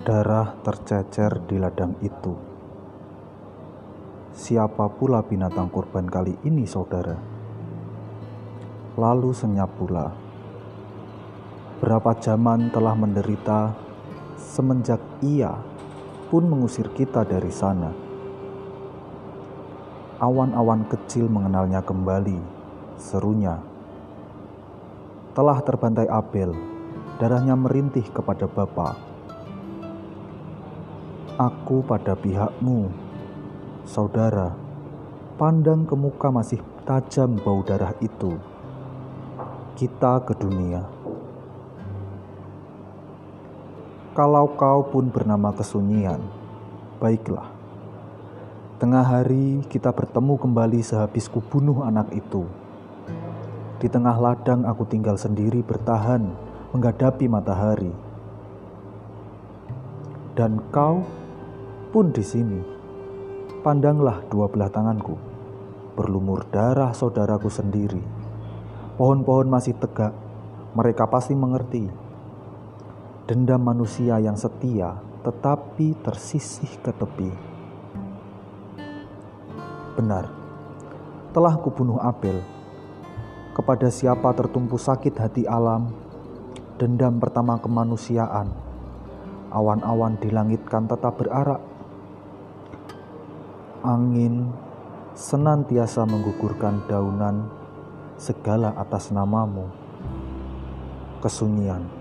Darah tercecer di ladang itu. Siapa pula binatang kurban kali ini, saudara? Lalu senyap pula. Berapa zaman telah menderita semenjak ia pun mengusir kita dari sana. Awan-awan kecil mengenalnya kembali, serunya. Telah terbantai Abel, darahnya merintih kepada Bapak Aku pada pihakmu, saudara. Pandang ke muka masih tajam bau darah itu. Kita ke dunia. Kalau kau pun bernama kesunyian, baiklah. Tengah hari kita bertemu kembali sehabis kubunuh anak itu. Di tengah ladang aku tinggal sendiri bertahan menghadapi matahari. Dan kau pun di sini. Pandanglah dua belah tanganku, berlumur darah saudaraku sendiri. Pohon-pohon masih tegak, mereka pasti mengerti. Dendam manusia yang setia tetapi tersisih ke tepi. Benar, telah kubunuh Abel. Kepada siapa tertumpu sakit hati alam, dendam pertama kemanusiaan. Awan-awan di langit kan tetap berarak Angin senantiasa menggugurkan daunan segala atas namamu. Kesunyian.